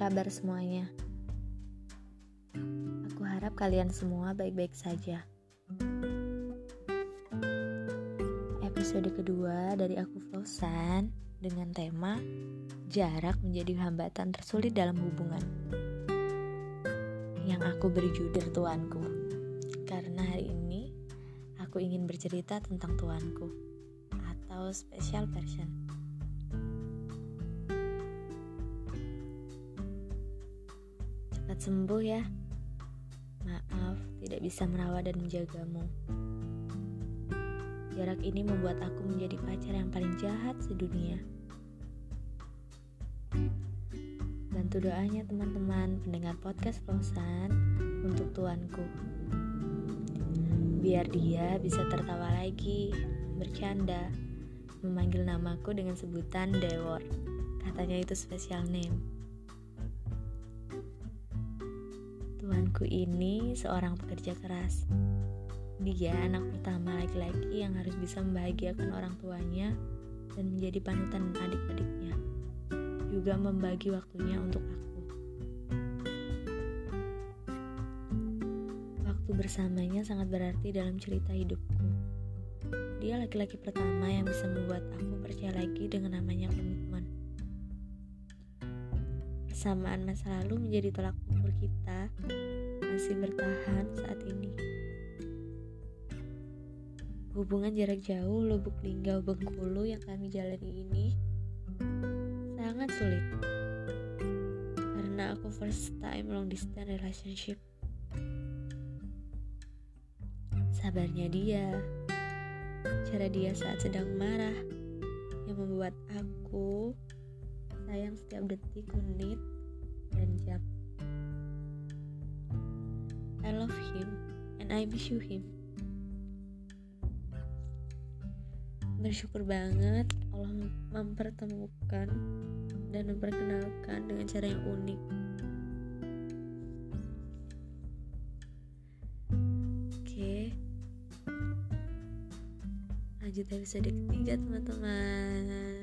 kabar semuanya? Aku harap kalian semua baik-baik saja. Episode kedua dari aku Flosan dengan tema Jarak menjadi hambatan tersulit dalam hubungan. Yang aku beri judul tuanku. Karena hari ini aku ingin bercerita tentang tuanku atau special person. Sembuh ya. Maaf, tidak bisa merawat dan menjagamu. Jarak ini membuat aku menjadi pacar yang paling jahat sedunia. Bantu doanya teman-teman pendengar podcast Flosan untuk tuanku. Biar dia bisa tertawa lagi, bercanda, memanggil namaku dengan sebutan Dewor. Katanya itu spesial name. Tuanku ini seorang pekerja keras. Dia anak pertama laki-laki yang harus bisa membahagiakan orang tuanya dan menjadi panutan adik-adiknya. Juga membagi waktunya untuk aku. Waktu bersamanya sangat berarti dalam cerita hidupku. Dia laki-laki pertama yang bisa membuat aku percaya lagi dengan namanya komitmen. Persamaan masa lalu menjadi tolak ukur kita masih bertahan saat ini. Hubungan jarak jauh Lubuk Linggau Bengkulu yang kami jalani ini sangat sulit. Karena aku first time long distance relationship. Sabarnya dia, cara dia saat sedang marah yang membuat aku sayang setiap detik, menit, dan jam. I love him and I miss you him. Bersyukur banget Allah mempertemukan dan memperkenalkan dengan cara yang unik. Oke. Lanjut episode ketiga teman-teman.